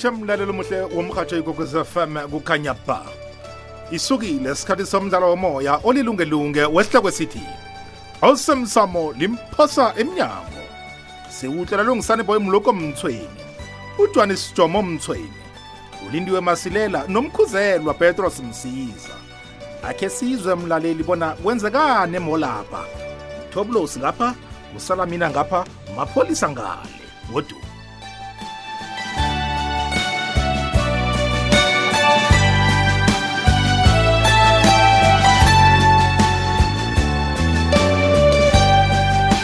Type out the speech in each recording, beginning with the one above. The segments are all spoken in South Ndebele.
ngitsha mlaleli omuhle womrhatsho ikokwez fm kukhanya ba isukile sikhathi somdlalo womoya olilungelunge wesihloko esithi osemsamo limphosa emnyango siwuhlela lungisani boy mloko mthweni ujwani sijomo mthweni ulindiwe masilela nomkhuzelwa petros msiza akhe sizwe mlaleli bona kwenzekani emolapha thobulosi ngapha kusala mina ngapha mapholisa ngale ngodumo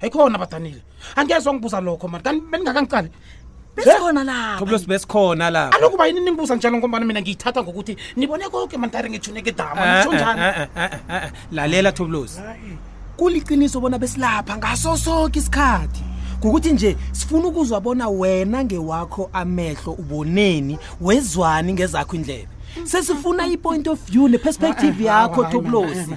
ayikhona badanile angezwa ngibuza lokho mani kanti beningakangicali besikhona lapha Thoblos besikhona la aloku bayini ningibuza njalo ngombana mina ngiyithatha ngokuthi nibone konke mantare ngijuneke dama Eh, nisho eh, njani eh, eh, eh, eh, eh. lalela thoblosi kuliqiniso bona besilapha ngaso soke isikhathi ngokuthi nje sifuna ukuzwa bona wena ngewakho amehlo uboneni wezwani ngezakho indlebe sesifuna i-point of view ne-perspective yakho toblosi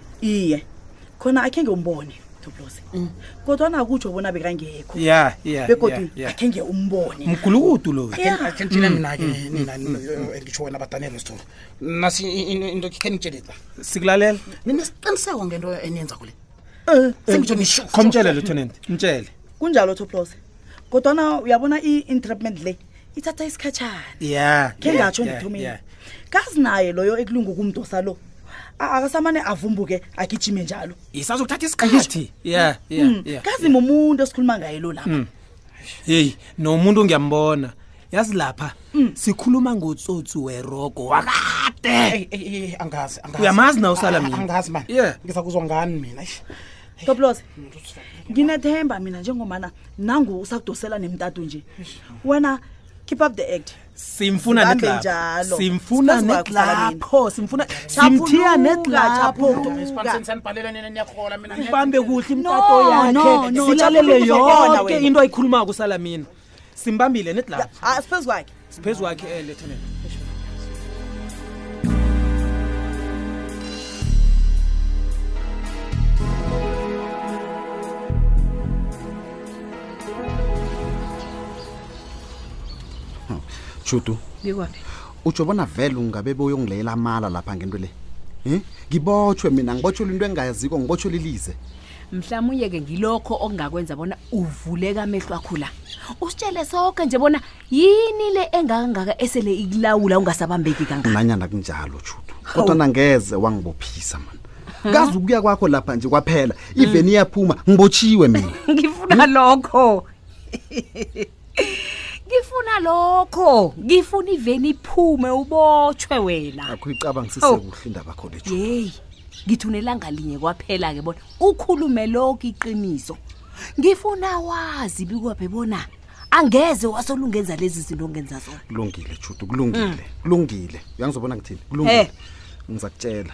iye khona akhe ngimbone toblosi mm. kodwa nakutsho bona bekangekho ya ya begodwa akhe nge umbone mgulukudu loyo akhengitshele mm, mina-ke mm, nina engitsho wena badanelo sitholo nasi into khe nitsheleta sikulalela nina siqiniseko ngento eniyenza kule eh, eh, sengitsho nisho khomtshele lutho nende mtshele kunjalo toplose kodwana uyabona i-entrapment le ithatha isikhatshana yeah khe ngatsho yeah, ngithumile yeah. kazi naye loyo ekulunga ukumdosa lo A- akasamane avumbuke agijime njalo isazokuthatha isikhathi yeah yeah Mm, yeah kazi mumuntu esikhuluma ngaye lo lapha hey nomuntu ngiyambona yazi lapha Mm. sikhuluma ngotsotsi werogo wakade Ey, ey, ey, angazi angazi. uyamazi na usala mina angazi man Yeah. ngiza kuzwa ngani mina eish. toplos nginethemba mina njengomana nangu usakudosela nemtatu nje wena keep up the act simfuna Zibambe netlapho njalo. simfuna Sikazi wakho netlapho simfuna simthiya netlapho Isiphambiseni sanibhalela nina niyarhola mina ubambe kuhle No, imtato no, yakhe no, silalele Jabu, uzobona yoke wena. into ayikhulumako usalamina simbambile nedi lapho Ah, siphezu kwakhe siphezu kwakhe eh lieutenant judu ngikwaphi utsho bona vele ungabe boyongileyela amala lapha ngento le um ngibotshwe mina ngibotshelwe into engayaziko ngibotshelwe ilize mhlawumuyeke ngilokho okungakwenza bona uvuleka amehlo akho la usitshele soke nje bona yini le engakangaka esele ikulawula ungasabambeki kangaka nanyana kunjalo judu kodwa nangeze wangibophisa mani kazi ukuya kwakho lapha nje kwaphela iveni iyaphuma ngibotshiwe mina ngifuna lokho ngifuna lokho ngifuna iveni iphume ubotshwe wena akho icabangisise Oh. kuhle indaba kho le Juda. yeyi ngithi unelanga linye kwaphela-ke bona ukhulume lokho iqiniso ngifuna wazi bikwaphe bona angeze wasolungenza lezi zinto ongenza zona kulungile judu kulungile kulungile uyangizobona ngithini kulungile ngizakutshela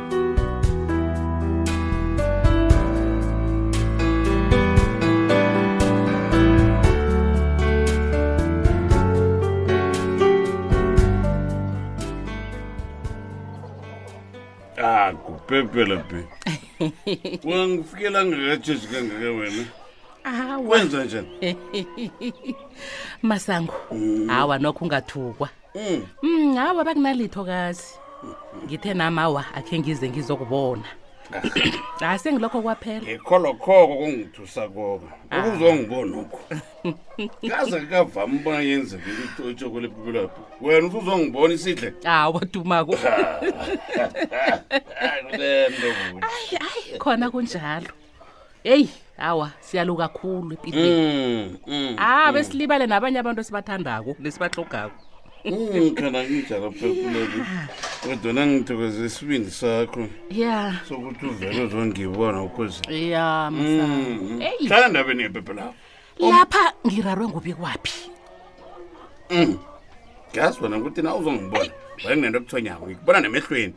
akupepela ah, be wangifikela ngikatshesi kangaka wena kwenza njani masango mm. hawa nokho ungathukwa Mm. Mm, awa bakunalitho kazi. Ngithe nami awa akhe ngize ngizokubona. Hayi sengilokho kwaphela. Ngikholokhoko kungithusa koba. Ukuzongibona ukho. Kaze kavama ubona yenze into etshokole empilweni yakho. Wena usuzongibona isidle. Hawa dumako. Lento kuthi. Hayi hayi khona kunjalo. eyi awa siyaluka khulu epilweni Mm, mm, ah mm. besilibale nabanye abantu esibathandako nesibahlogako ngithanda ngijala phefuleki kodwana ngithokoza isibindi sakho ya sokuthi uvele uzongibona ukuze ya Mm, mm. Eyi. hlala ndabeni yephephe lakho lapha ngirarwe ngubikwaphi Mm. ngiyazi wena ukuthi na uzongibona wayenginento okuthonyako ngikubona nemehlweni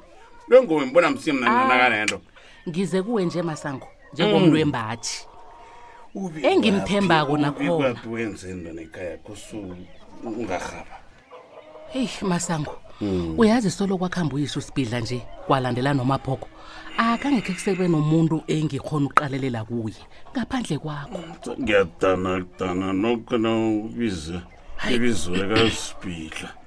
lwengowe ngibona msimu nanganaka nento ngize kuwe nje masango njengomuntu mm. wembathi engimthembako nakhona wenze into nekhaya kusu ungarhaba heyi masango mm. uyazi solo kwakuhamba uyise usibhidla nje kwalandela nomabhoko akangekhe kusebe nomuntu engikhona uqalelela kuye ngaphandle kwakho ngiyadanadana noke na ubize ibizo likasibhidla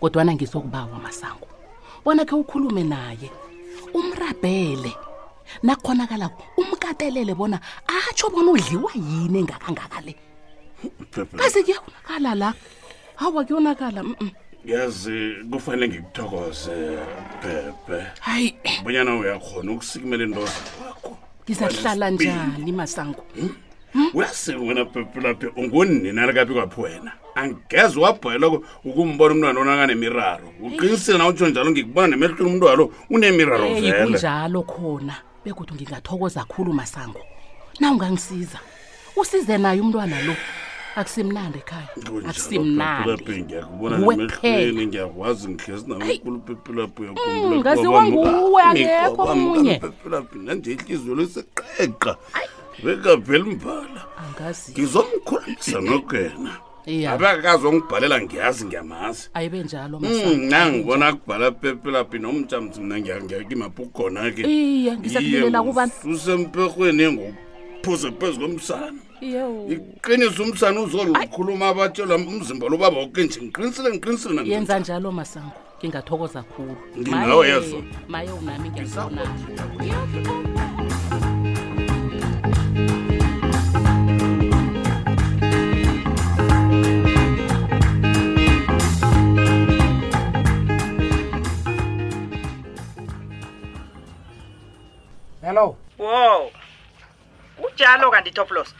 kodwana ngizokubawa masango bona khe ukhulume naye umrabhele nakukhonakalako umkatelele bona atsho bona udliwa yini engakangaka le kaze kuyawonakala la hawa kuyonakala mm -mm. yazi kufanele ngikuthokoze bhebhe hayi bonyana uyakhona ukusikimela into zakho ngizahlala njani masango hmm? uyase wena phephelaphi ungunina likapi kwaphi wena angeze wabhalelwa ukumbona umntwana onakanemiraro uqinisile na utsho njalo ngikubona nemehlweni umuntu walo unemiraro eyi vele kunjalo khona begodwa ngingathokoza khulu masango na ungangisiza usize naye umntwana lo akusimnandi ekhaya Kunjalo, akusimnandi Phephelaphi, ngiyakubona Nguwe nemehlweni ngiyakwazi ngihlezi nawe Ayi. kulu phephelaphi Mm, ngaziwa nguwe, akekho omunye. phephelaphi nanje ihliziyo leseqeqa bekaveli mbala angazi ngizomkhulisa nokho yena iya abekazi ongibhalela ngiyazi ngiyamazi ayibe njalo Mm, masango nangibona kubhala pepelaphi nomjamzi mna ngiyakimaphi ukhona-ke iye ngisakulilela kubani usemperhweni engokuphuze phezu komsana Yewu. iqiniso umsana uzolikhuluma abatshelwa umzimba lobaba woke nje ngiqinisile ngiqinisile na yenza njalo masango ngingathokoza khulu nginawe yeso maye unami ngiyakubona hello wow kunjalo kanti toplos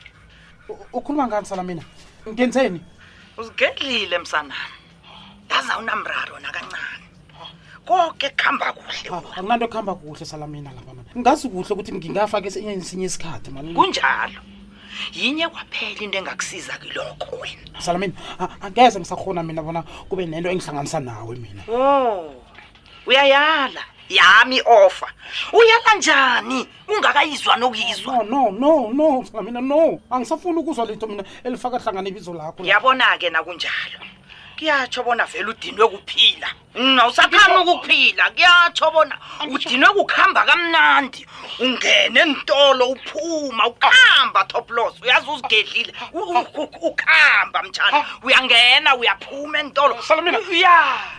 ukhuluma ngani sala mina ngenzeni uzigedlile msanami yazi awunamraro nakancane konke kuhamba kuhle anginanto ah, ekuhamba kuhle sala mina laba mani ngazi kuhle ukuthi ngingafa ke sinye isikhathi mani kunjalo yinye kwaphela into engakusiza kilokho wena sala mina angeze ngisakhona mina bona kube nento engihlanganisa nawe mina o oh, uyayala yami ofa uyala njani ungakayizwa nokuyizwa no no no no sina mina no angisafuni ukuzwa litho mina elifaka hlangana ibizo lakho ngiyabona-ke nakunjalo kuyatsho bona vele udinwe kuphila awusakhani ukuphila kuyatsho bona udinwe kukuhamba kamnandi ungene entolo uphuma ukuhamba top loss uyazi uzigedlile ukuhamba mtshana uyangena uyaphuma entolo uyaz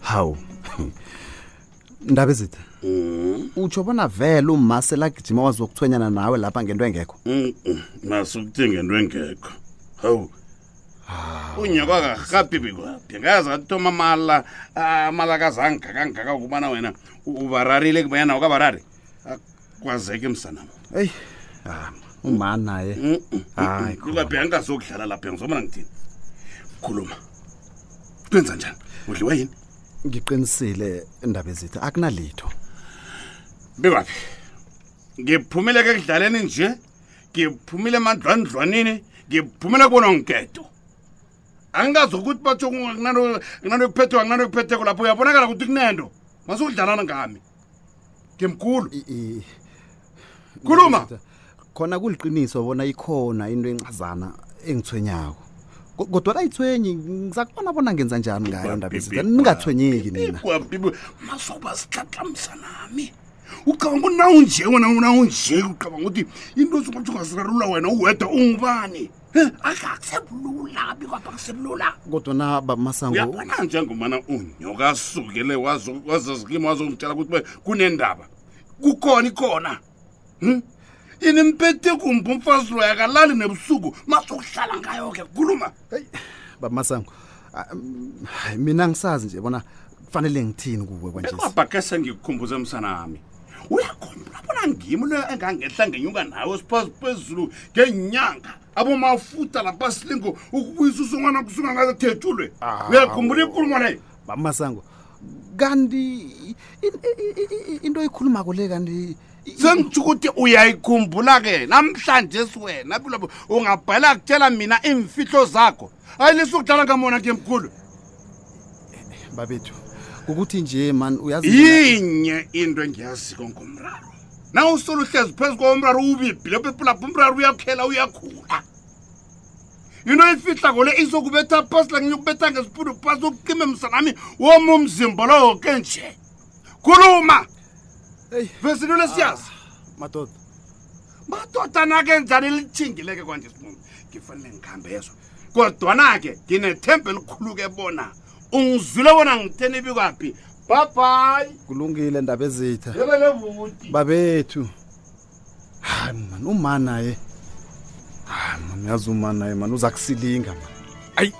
hawu ndaba ezitha Mm. utsho bona vele umma selagijima wazi wokuthwenyana nawe lapha ngento engekho Mm-mm. naso ukuthi ngento engekho hawu unyoko akarhabi bikwaphi ngaze athoma amala amala kazangaka kangaka ukubana wena u- ubararile kubanyana ukabarari kwazeke msanam eyi ah, uma naye mm, mm, mm, hayi ukaphi angazokudlala lapha ngizobona ngithini khuluma kwenza njani udliwa yini ngiqinisile indaba ezitha akunalitho bewaphi ngiphumile ke kudlaleni nje ngiphumile emandlwandlwanini ngiphumile kubona ngeketo angikazi ukuthi batho kunanokuphethiwa kunanokuphetheko lapho uyabonakala ukuthi kunento masukudlalana ngami ngemkhulu khuluma khona kuliqiniso bona ikhona into encazana engithwenyako kodwa kayithwenyi ngisakubona bona ngenza njani ngayo ndaba ezitha ningathwenyeki nina masoba sitlaqamsa nami ucabanga ukuthi nawunje wena nawunje ucabanga ukuthi into zokuthi ungasirarula wena uwedwa ungubani akakusebululabi kwapha kusebulula kodwa na babamasango uyabona njengomana unyoka asukele wazazikima wazongitshela ukuthi kunendaba kukhona ikhona hmm? ini mpete kumbi umfazi loyo akalali nebusuku masukuhlala ngayo ke kuluma heyi babamasango ah, mm, mina ngisazi nje bona kufanele ngithini kuwe kwanjeabhakese ngikukhumbuze msanami uyakhumbula bona ngimi loyo engangehla ngenyuka nawe siphasi phezulu ngenyanga abomafuta lapha silingo ukubuyisa usungwana kusuka ngaze thetshulwe ah, uyakhumbula inkulumo leyo bamasango kanti into oyikhulumako le kanti sengitsho ukuthi uyayikhumbula ke namhlanje siwena kulabo ungabhala kutshela mina iimfihlo zakho ayi lesokudlala kamona ke mkhulu babethu ukuthi nje man uyazi yinye into engiyaziko ngomraro na usolo uhlezi phezu komraro ubibhile pepulapha umraro uyakhela uyakhula yinto ifihla kole izokubetha phasi langinye ukubetha ngesiphundu phasi ukuqime msanami woma umzimba lowo ke nje khuluma vesinto lesiyazi madoda madodana-ke njani elithingileke kwanje sibonga ngifanele ngikhambezo kodwana-ke nginethemba elikhulu-ke bona ungizwile bona ngitheni ibikwaphi babhayi kulungile ndaba ezitha yebelevuti babethu hayi mani umanaye hayi mani yazi umanaye mani uza kusilinga mani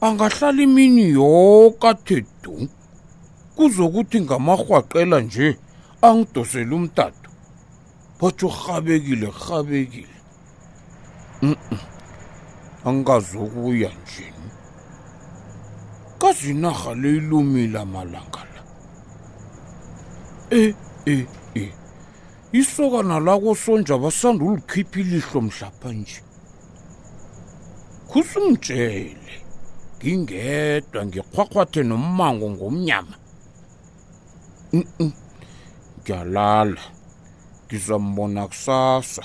angahlala imini yoke athe du kuzokuthi ngamarhwaqela nje angidosele umtato batsho rhabekile rhabekile angazokuya nje kazi inarha le ilumile amalanga la e e e isokana lakosonja basanda ulikhipha ilihlo mhlapha nje khusumtshele ngingedwa ngikhwakhwathe nommango ngomnyama ngiyalala ngizambona kusasa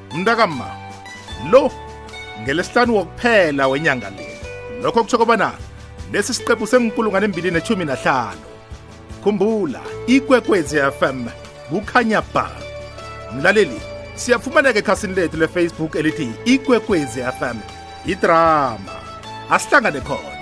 mntakamma lo ngelesihlanu wokuphela wenyanga le lokho kutsho kobana lesi siqephu sengikulungwane embili nethumi nahlanu khumbula ikwekwezi fm kukhanya ba mlaleli siyafumaneka ekhasini lethu lefacebook elithi ikwekwezi fm idrama asihlangane khona